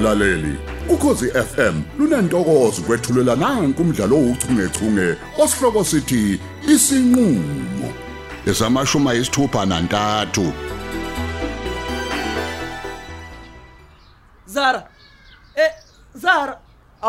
mlaleli. Ukhosi FM lunantokozo kwethulela nanku umdlalo ouchungechunge osihloko sithi isinqulo. Esamashuma isithupha nantathu.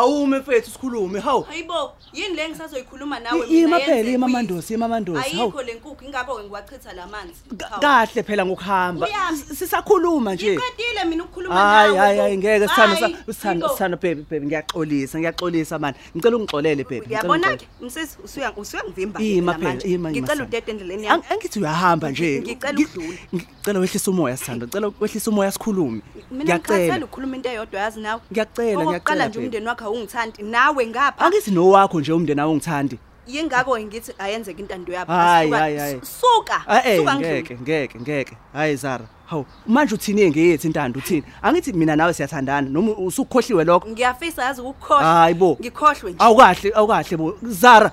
Awume mfethu sikhulume. Hawu. Hayibo, yini le ngisazoyikhuluma nawe Ima yenze phela ima quiz. mandosi ima mandosi. Hawu. Ayikho le nkukhu ingakho ke ngiwachitha lamanzi. Hawu. Kahle phela ngokuhamba. Uyaphi? S- Sisakhuluma nje. Ngiqedile mina ukukhuluma Hayi nawe. hayi hayi ngeke sithanda Hayi, sithanda Sipho. sithanda baby baby ngiyaxolisa ngiyaxolisa man. Ngicela ungixolele baby. ngicela Uyabona ungixolele. ke msisi usuya usuyangivimba Ima phela phela manje. ima ima. Ngicela Sithando. udede endleleni yami. Ang- Angithi uyahamba nje. Ngicela Ngi- udlule. Ngicela wehlisa umoya sithando. Ngicela wehlisa umoya sikhulume. Mina Ngiyacela. ngicela ukukhuluma into eyodwa yazi nawe. Ngiyacela, Okokuqala ngiyacela, nje babe. umndeni wakho awungithandi nawe ngapha. Angithi nowakho nje umndeni awungithandi. Yingakho ngithi ayenzeke intando yabo. Hayi, Asuka- hayi, hayi. Suka. Ah eh Suka ngeke ngidlule. ngeke ngeke. Hayi Zara. Hawu manje uthini ngeyethi intando uthini? Angithi mina nawe siyathandana noma usukhohliwe lokho? Ngiyafisa yazi ukukhohlwa. Hayi bo. Ngikhohlwe nje. Awukahle awukahle bo. Zara.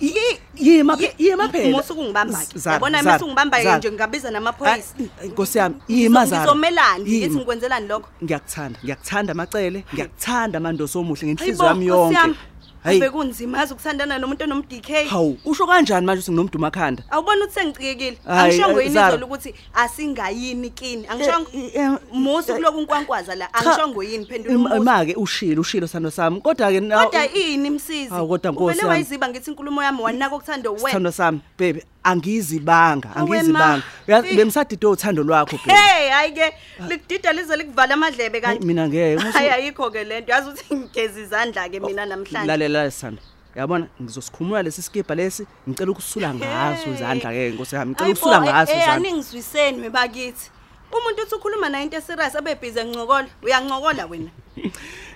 Yi- Yima yi- phe- yima phela. Musu kungibamba ke. Zara, Yabona Zara, mase ungibamba ke Zara. nje ngingabiza namaphoyisa. Hayi, Nkosi yami, yima Zara. Ngizomelani ngithi Yima. ngikwenzelani lokho? Ngiyakuthanda, ngiyakuthanda macele, ngiyakuthanda mandosi omuhle Hayibo, ngenhliziyo yami Nkosi yami, yonke. Hayi, Ave kunzima yazi ukuthandana nomuntu onom DK. hawu, usho kanjani manje ukuthi nginomuntu makhanda? Awubona ukuthi sengicikekile. Hayi, Angishongo eh, yini Zara. izolo ukuthi asingayini kini. Angishongo. Eh, eh, Musu eh, kuloku unkwankwaza la. Cha, Angishongo yini phendula im- umbuzo. Ma-ke ushilo, ushilo sando sami. Kodwa ke na Kodwa ini msizi? Hawu, kodwa Nkosi Uvele yami. wayiziba ngithi inkulumo yami wanaka ukuthanda wena. Sithando sami, baby, angizibanga, Awe, ma. angizibanga. Uyazi Eh. bemsadide uthando lwakho baby. Hey, hayi ke likudida lize likuvala amadlebe Hayi, kanti. Mina ngeke. musu- Hayi ayikho ke lento. Yazi ukuthi ngigeza izandla ke mina namhlanje. lalela sithando yabona ngizosikhumula lesi skipha lesi ngicela ukusula ngaso izandla ke nkosi yami ngicela Hayibo, ukusula ngaso eh, eh, izandla aningizwiseni webakithi. Umuntu uthi ukhuluma naye into serious abe busy ngincokola. Uyancokola wena.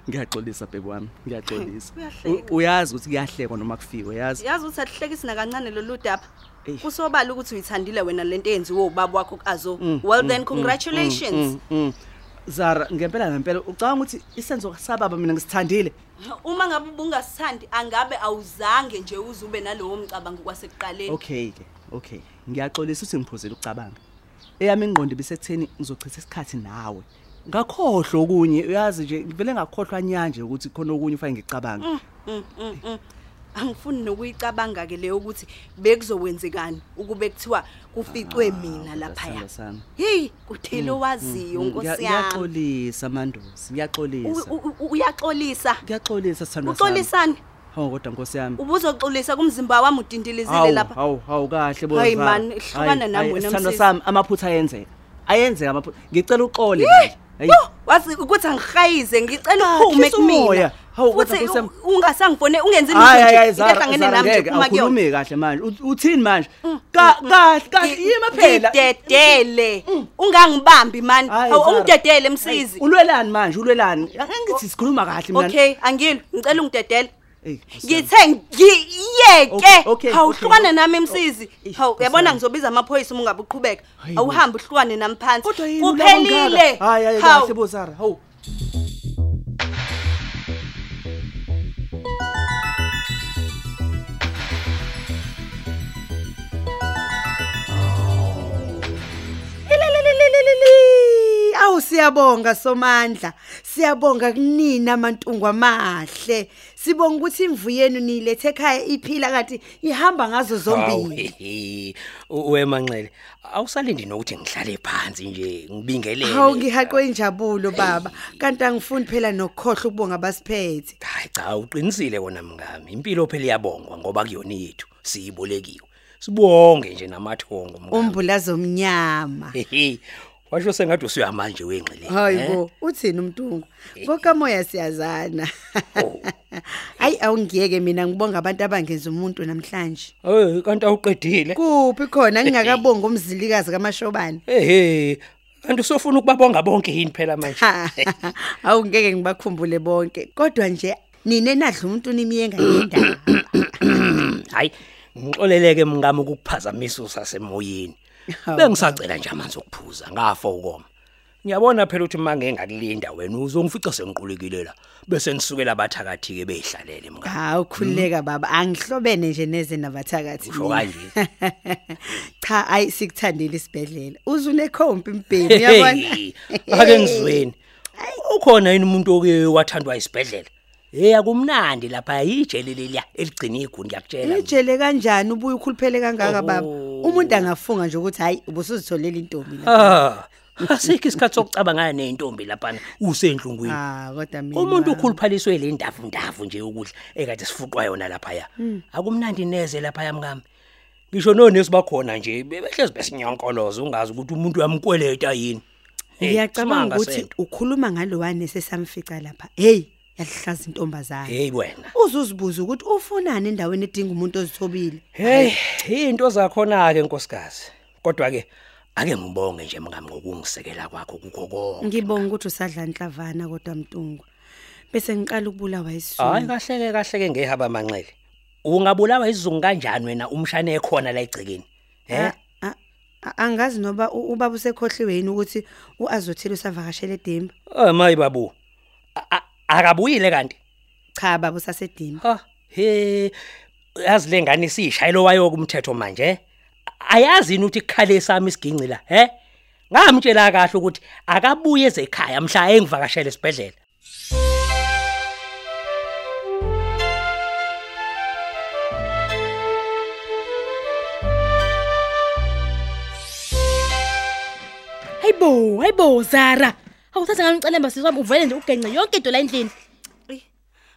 ngiyaxolisa bhebi wami ngiyaxolisa Uyahleka. U- uyazi ukuthi kuyahlekwa noma kufiwe yazi Yazi ukuthi akuhlekisi nakancane lolu daba. Eyi. Kusobala ukuthi uyithandile wena lento eyenziwe ubaba wakho kazo. Mm, Well mm, then mm, congratulations. mm, mm. zara ngempela ngempela ucabanga ukuthi isenzo sababa mina ngisithandile Uma ngabe ubungasithandi angabe awuzange nje uzube nalowo mcabango kwasekuqaleni. okay ke okay ngiyaxolisa ukuthi ngiphuzile ukucabanga eyami ingqondo ibisekutheni ngizochitha isikhathi nawe ngakhohlwa okunye uyazi nje ngivele ngakhohlwa nyanje ukuthi khona okunye ufake ngicabange Mm, mm, mm. Angifuni nokuyicabanga ke leyo ukuthi bekuzokwenzekani ukube kuthiwa kuficwe mina lapha ya. Sithando sami. Hey, kuthelo waziyo Mm, nkosi ngiya- yami. Ngiyaxolisa mandosi, ngiyaxolisa. U- u- u- Uyaxolisa. Ngiyaxolisa sithando sami. Uxolisani? Hawu kodwa Nkosi yami. Ubuzoxolisa kumzimba wami udindilizile Hawu, lapha. hawu, hawu kahle bo. Hayi, Zara. man, hlukana Hayi, nami hayi, wena, Sithando msisi. sami amaphutha ayenzeka. Ayenzeka amaphutha. Ngicela uxole manje. Hayi. Yo, wazi ukuthi angihayize ngicela Ah, uphume khisa umoya. kumina. Hawu, kodwa Futhi Nkosi yami. u- ungasangifone ungenzi Hayi hayi nje hayi into Zara, ehlangene Zara nami nje ngeke uma kuyona. awukhulumi kahle manje. Uth- Uthini manje? Ka kahle kahle yima phela. Ngidedele. Ungangibambi man. Hayi, Hawu Zara. ungidedele msizi. Ulwelani manje? Ulwelani? Angithi sikhuluma kahle mina. Okay, angilo. Ngicela ungidedele. Ey, Nkosi yami. Ngithe ngiyeke. Okay, okay, Hawu okay. hlukana nami msizi. Eh, Hawu Nkosi uyabona yami. ngizobiza amaphoyisa uma ungabe uqhubeka. Hayi bo. Awuhambe uhlukane nami phansi. Kodwa yini ulabo Kuphelile. ngaka? Hayi hayi Hawu. kahle bo Zara. Hawu. Ilelelelelele. Awu siyabonga Somandla. Siyabonga kunina amantungu amahle. Sibonga ukuthi imvu yenu nilethe ekhaya iphila kati ihamba ngazo zombili. Hawu, wemanxele awusalindi nokuthi ngihlale phansi nje ngibingelele Hawu ngihaqwe injabulo baba. Kanti angifuni phela nokukhohle ukubonga basiphethe. hayi cha uqinisile kona mngami impilo phela iyabongwa ngoba kuyona yethu siyibolekiwe sibonge nje namathongo mngami Umbulazo omnyama. Hehe, washo sengathi usuyamanje wengxele Hayibo, uthini umntungu? Ngokamoya siyazana. Hayi awungiyeke mina ngibonga abantu abangenza umuntu namhlanje. eh kanti awuqedile Kuphi khona ngingakabonga umzilikazi kaMashobane. ehe kanti usofuna ukubabonga bonke yini phela manje Awu ngeke ngibakhumbule bonke. Kodwa nje nine nadla umuntu nimiyenga yendaba. hayi ngixoleleke mngami ukukuphazamisa usasemoyeni Hawu. Bengisacela nje amanzi okuphuza ngafa ukoma ngiyabona phela ukuthi mange ngakulinda wena uzongifica sengiqulekile la bese nisukela abathakathi ke behlalele mngami Hawu khuleka baba angihlobene nje neze nabathakathi. Usho kanje? Cha ayi sikuthandile isibedlela. Uzune khompi mbhemi yabona. ake ngizweni ukhona yini umuntu oke wathandwa isibhedlela hey akumnandi lapha yijele leliya eligcina iguni ngiyakutshela ijele kanjani ubuye ukhuluphele kangaka baba. Umuntu angafunga nje ukuthi hayi ubusuzitholela intombi la ah asikho isikhathi sokucabanga nentombi lapha usenhlungwini. Ah kodwa mina umuntu ukhuluphaliswe le ndavu ndavu nje ukudla ekade sifuqwa yona lapha ya akumnandi neze lapha yamngami ngisho nonesi bakhona nje behlezi besinyonkolozo ungazi ukuthi umuntu uyamkweleta yini. Ngiyacabanga ukuthi ukhuluma ngalowane sesamfica lapha. Hey yalihlaza intombazana hey wena. Uzuzibuza ukuthi ufunani endaweni edinga umuntu ozithobile? Hey into zakhona ke nkosikazi. Kodwa ke ake ngibonge nje mngami ngokungisekela kwakho kukho konke. Ngibonga ukuthi usadla inhlavana kodwa mtungu. Bese ngiqala ukubulawa hayi isizungu kahle ke kahle ke ngehaba manxele. Ungabulawa isizungu kanjani wena umshane ekhona la eh a- a- angazi noba ubaba usekhohliwe yini ukuthi uazothile usavakashela edimba oh mayi babu. Akabuyile kanti? Cha baba usasedimba ha he yazi lengane sishayilo wayo kumthetho manje? Ayazi ukuthi kukhale sami isiginci la he? Ngamtshela kahle ukuthi akabuye ezekhaya mhla engivakashela esibhedlela. Hayibo, hayibo Zara. Awuthatha ngamcelemba siswami uvele nje ugence yonke into la endlini.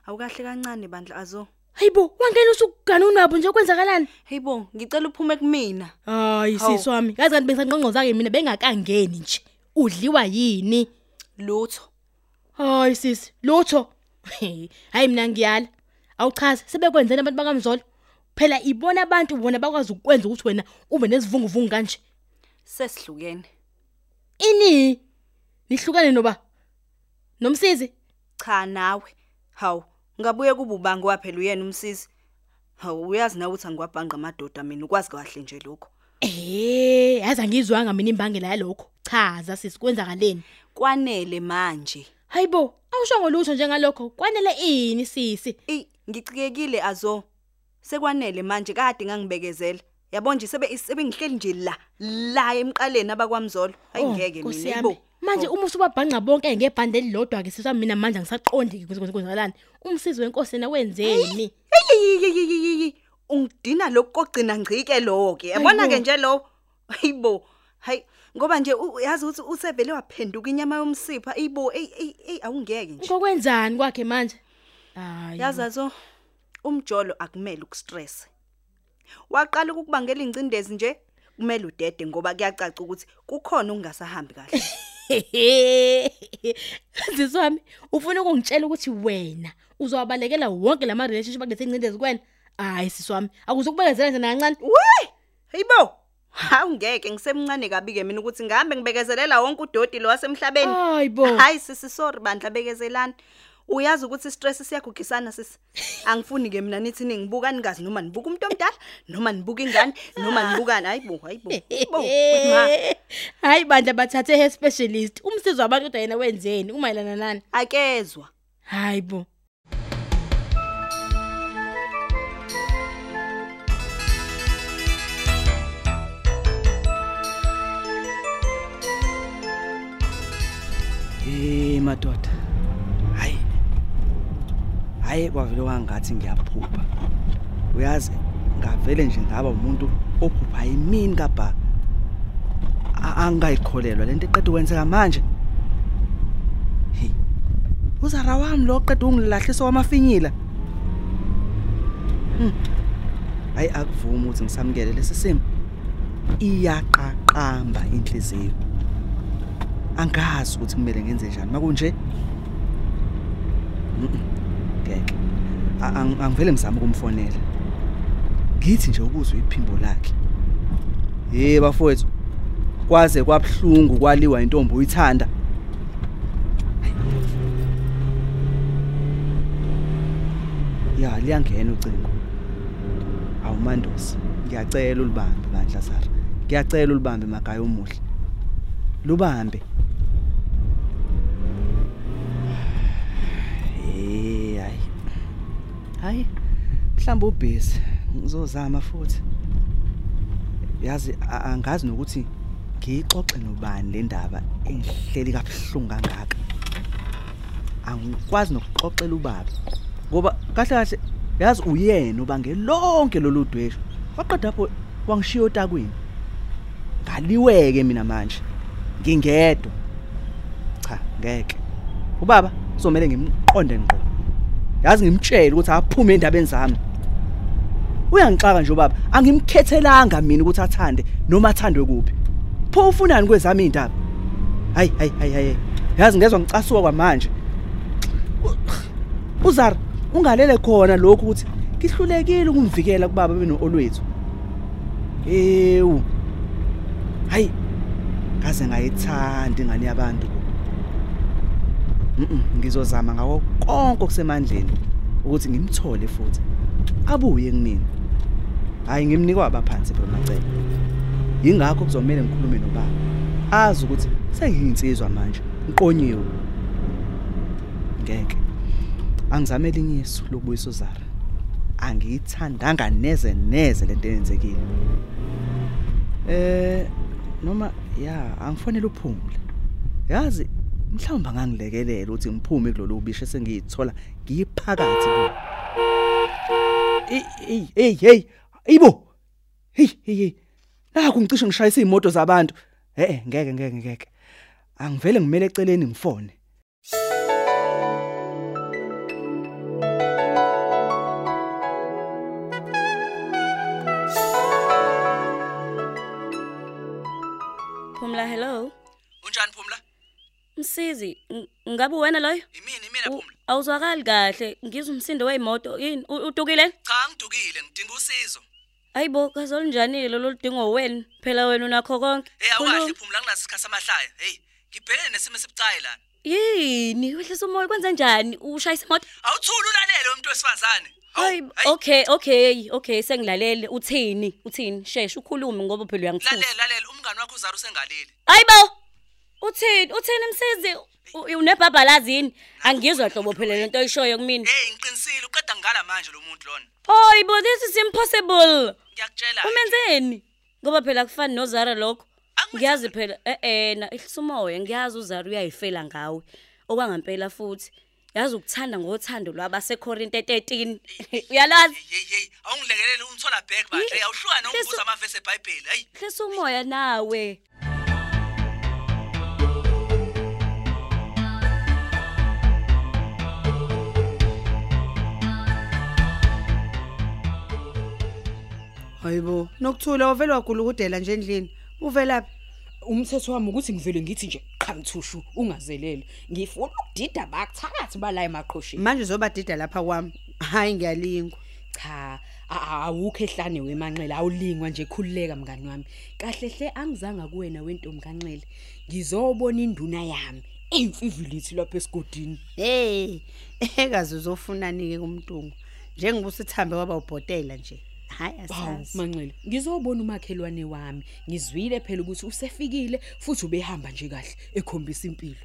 Awukahle kancane bandla azo. Hayibo, wangena usugana unabo nje kwenzakalani? Hayibo, ngicela uphume kumina. Hayi Hawu. siswami, yazi kanti bengisaqonqo zake mina bengakangeni nje. Udliwa yini? Lutho. Hayi sisi, lutho. Hayi mina ngiyala. Awuchaze sebekwenzeni abantu bakamzolo. Phela ibona abantu bona bakwazi ukwenza ukuthi wena ube nesivunguvungu kanje. Sesihlukene. Ini? Nihlukane noba? Nomsizi? Cha nawe. Hawu, ngabuye kuba ubango waphela uyena umsisi. Hawu, uyazi na ukuthi angiwabhanga amadoda mina ukwazi kahle nje lokho. Eh, yazi angizwanga mina imbangela yalokho. Chaza sisi kwenzakaleni. Kwanele manje. Hayibo, awusho ngolutho njengalokho. Kwanele ini sisi? Ngicikekile azo. Sekwanele manje kade ngangibekezela. Yabo nje sebe sebengihleli nje la la emqaleni abakwamzolo. Hayi Oh, ngeke Nkosi mina yami. Yibo. Manje uma usubabhanqa bonke ngebhande elilodwa ke siswa mina manje ngisaqondi ukuthi kwenzakalani. Umsizi wenkosi na wenzeni? Eyiyiyiyiyi ungidina lokugcina ngcike lo ke. Yabona ke nje lo. Hayibo. Hayi ngoba nje u- yazi ukuthi usevele waphenduka inyama yomsipha ibo ey ey ey awungeke nje. Ngokwenzani kwakhe manje? Hayi. Yazi azo umjolo akumele ukustress. Waqala ukubangela ingcindezi nje kumele udede ngoba kuyacaca ukuthi kukhona ungasahambi kahle. Siswami, ufuna ukungitshela ukuthi wena uzowabalekela wonke lama relationship akulethe incindezi kuwena? Hayi siswami, akuzukubekezela nje nakancane. We! Hayibo. Hawu ngeke ngisemncane kabi ke mina ukuthi ngihambe ngibekezelela wonke udoti lo wasemhlabeni. Hayibo. Hayi sisi sorry bandla bekezelana. Uyazi ukuthi stress siyagugisana sisi. Angifuni ke mina nithi ningibuka ningazi noma nibuka umuntu omdala noma nibuka ingane noma nibukani hayibo hayibo. Hayibo. Ma Hayi bandla bathathe he specialist. Umsizi wabantu kodwa yena wenzeni umayelana nani? akezwa. Hayibo. Eh madoda. Hayi. Hayi kwavele wangathi ngiyaphupha. Uyazi ngavele nje ngaba umuntu ophupha yimini kabha. A- Angayikholelwa lento eqeda ukwenzeka manje. Hey. Uzara wami lo qeda ungilahlisa kwamafinyila. Hmm. Hayi akuvumi ukuthi ngisamukele lesi simo. Iyaqaqamba inhliziyo. angazi ukuthi kumele ngenze njani makunje angivele ngizama ukumfonela. Ngithi nje ukuzwa iphimbo lakhe. Hey bafowethu kwaze kwabhlungu kwaliwa intombi uyithanda. Ya liyangena ucingo. Awumandosi ngiyacela ulibambe bandla sara. Ngiyacela ulibambe magaya omuhle. Lubambe Eh hayi. Hayi. Mhlawumbe ubhizi ngizozama futhi. Yazi angazi nokuthi ngiyixoxe nobani le ndaba engihleli kabuhlungu kangaka. angikwazi nokuxoxela ubaba ngoba kahle kahle yazi uyena ubange lonke lolu dweshu waqeda lapho wangishiya otakwini ngaliweke mina manje ngingedwa cha ngeke ubaba kuzomela ngimqonde ngqo yazi ngimtshele ukuthi aphume endabeni zami. Uyangixaka nje ubaba angimkhethelanga mina ukuthi athande noma athandwe kuphi. Pho ufunani kwezami indaba hayi hayi hayi hayi yazi ngezwe ngicasuka kwamanje. U- uzara ungalele khona lokhu ukuthi kihlulekile ukumvikela kubaba beno olwethu ewu. Hayi kaze ngayithanda ingane yabantu. Mhm ngizozama ngawo konke okusemandleni ukuthi ngimthole futhi. Abuye kumina hayi ngimnikwa abaphansi bomacebo ingakho kuzomela ngikhulume nobaba. Azi ukuthi sengiyinsizwa manje ngiqonyiwe. Ngeke. Angizame elinyiso lokubuyisa uzara angiyithandanga neze neze lento eyenzekile. Eh noma ya angifonela uphumule. Yazi mhlawumbe angangilekelela ukuthi ngiphume kulolu bisho sengiyithola ngiyiphakathi kulo hey hey hey ayibo hey hey hey! Naku ngicishe ngishayisa izimoto zabantu. Eh ngeke ngeke ngeke. Angivele ngimele eceleni ngifone. Phumla hello. unjani phumla? Msizi, ng- ngabe wena loyo? imini imina U- Awuzwakali kahle, ngizwa umsindo weimoto. Yini? U- Utukile? cha ngidukile ngidinga usizo Hayibo, kazolunjani lo ludingo wena? Phela wena unakho konke. hey Khuluma. awukahle phumla kunaso isikhathi samahlaya hey ngibhekene nesimo esibucayi la Yini? Wehlisa umoya kwenza njani? Ushayisa imoto? awuthuli ulalele umuntu wesifazane Hayi, okay, okay, okay, sengilalele. Uthini? Uthini? Sheshe ukhulume ngoba phela uyangithusa. lalela lalela umngani wakho uzara usengalile Hayibo. Uthini? Uthini msizi? Unebhabhalazini? Angizwa hlobo phela lento oyishoyo kumina. hey ngiqinisile uqeda ngala manje lo muntu lona Hayibo, this is impossible. ngiyakutshela Umenzeni? Ngoba phela kufani noZara lokho. Ngiyazi phela eh eh na ihlisa umoya ngiyazi uZara uyayifela ngawe. Okwangampela futhi. Yazi ukuthanda ngothando lwabase Korinte 13. Uyalazi? hey hey awungilekelele umthola back manje awuhluka nokubuza amavesi eBhayibheli hey Hlisa umoya nawe. Hayibo nokuthula wavele wagulukudela nje endlini. Uvelaphi umthetho wami ukuthi ngivele ngithi nje qhamthushu ungazelele. Ngifuna ukudida bakuthakathi bala emaqhosheni. Manje uzobadida lapha kwami. Hayi ngiyalingwa. Cha awukho ehlane wemanxele awulingwa nje khululeka mngani wami. Kahle hle angizanga kuwena wentombi kanxele ngizobona induna yami imfivilithi lapha esigodini. Hey ekazi uzofunani-ke kumntungu. Njengoba usithambe waba ubhotela nje. Hayi asazi manxele ngizobona umakhelwane wami ngizwile phela ukuthi usefikile futhi ubehamba nje kahle ekhombisa impilo.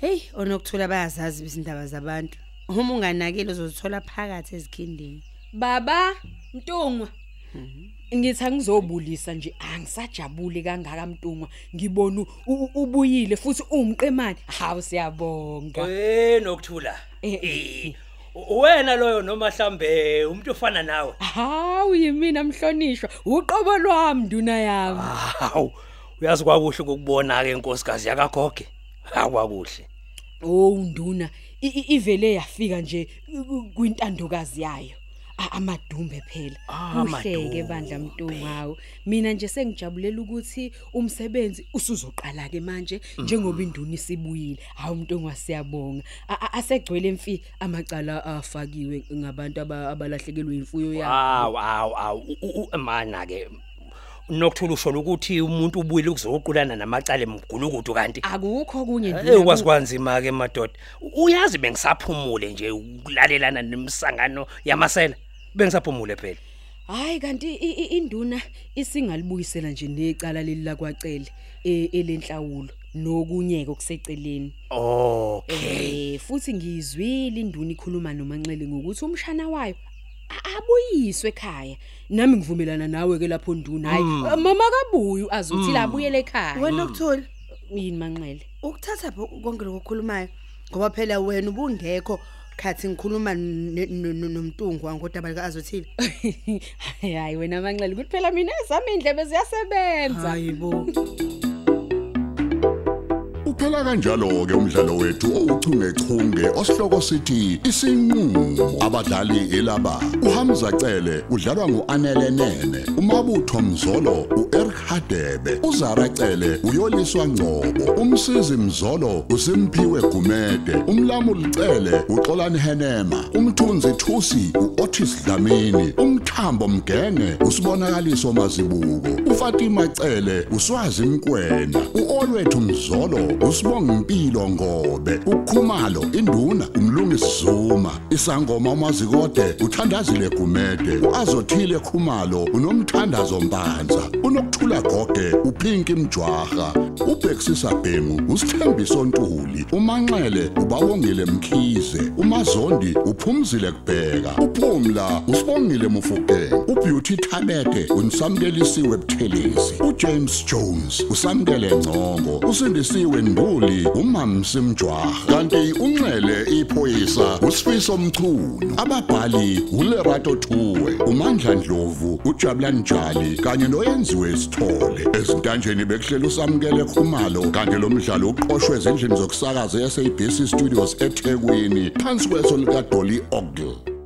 Heyi onokuthula bayazazi izindaba zabantu. Uma unganakile uzozithola phakathi ezikhindini. Baba mntungwa ngithi angizobulisa nje angisajabule kangaka mntungwa ngibona ubuyile futhi uwumqemane. Hawu siyabonga. Eh nokuthula. Eh, Eh. u- Wena loyo noma mhlambe umuntu ofana nawe. hawu yimina mhlonishwa uqobo lwami nduna yami Hawu. Uyazi kwakuhle ukubona ke inkosikazi yakagoge. Akwakuhle. oh nduna ivele yafika nje kwintandokazi yayo amadumbe phela Ah, uhleke amadumbe. bandla mntungawo mina nje sengijabulela ukuthi umsebenzi usuzoqala ke manje njengoba induna isibuyile hawu mntungwa siyabonga A- a- asegcwele emfi amacala afakiwe ngabantu aba- abalahlekelwe imfuyo yabo Hawu hawu hawu u- u- mana ke. Nokuthula usho ukuthi umuntu ubuyile ukuzoqulana namacala emgulukudu kanti. akukho kunye Eh ukwazi kwanzima ke madoda. U- Uyazi bengisaphumule nje ukulalelana nemisangano yamasela. Bengisaphumule phela. Hayi kanti induna isingalibuyisela nje necala leli lakwacele e- elenhlawulo nokunyeka okuseceleni. Okay. Eh futhi ngizwile induna ikhuluma nomanxele ngokuthi umshana wayo a- abuyiswe ekhaya. Nami ngivumelana nawe ke lapho nduna. Hayi mama kabuyu azuthi la abuyele ekhaya. wena okuthula Yini manxele? ukuthatha konke lokukhulumayo ngoba phela wena ubungekho khathi ngikhuluma ne- no- no- nomntungwa ngodaba lika azothile. Hayi wena manxele ukuthi phela mina ezami indlebe ziyasebenza. Hayibo Uphela kanjalo ke umdlalo wethu ouchungechunge osihloko sithi isinqulo. Abadlali elaba uHamza Cele udlalwa nguAnele Nene umabutho Mzolo uEric Hadebe uZara Cele uyoliswa Ngcobo umsizi Mzolo uSimphiwe Gumede umlamuli Cele uXolani Henema umthunzi Thusi uOtis Dlamini umthambo Mgenge usibonakaliso mazibuko uFatima Cele uswazi Mkwena uOlwethu Mzolo usibonga impilo ngobe ukhumalo induna umlungisi Zuma isangoma umazikode uthandazile Gumede uazothile khumalo unomthandazo Mpanza unokuthula gogwe uphinki Mjwaha ubhexisa Bhengu usithembiso Ntuli umanxele ubawongile Mkhize umazondi uphumzile kubheka uphumla usibongile Mufukeng ubeauty Thabete unsamkelisiwe Buthelezi uJames Jones usamkele Ngcongo usindisiwe Nduli umamsi Mjwaha kanti unxele iphoyisa usifiso Mchunu ababhali uLerato Thuwe uMandla Dlovu uJabulani Njali kanye noyenziwe Sithole. Ezintanjeni bekuhlela usamkele khumalo kanti lo mdlalo uqoqwwe ezindlini zokusakaza yaseBC Studios eThekwini phansi kweso lika Dolly Ogle.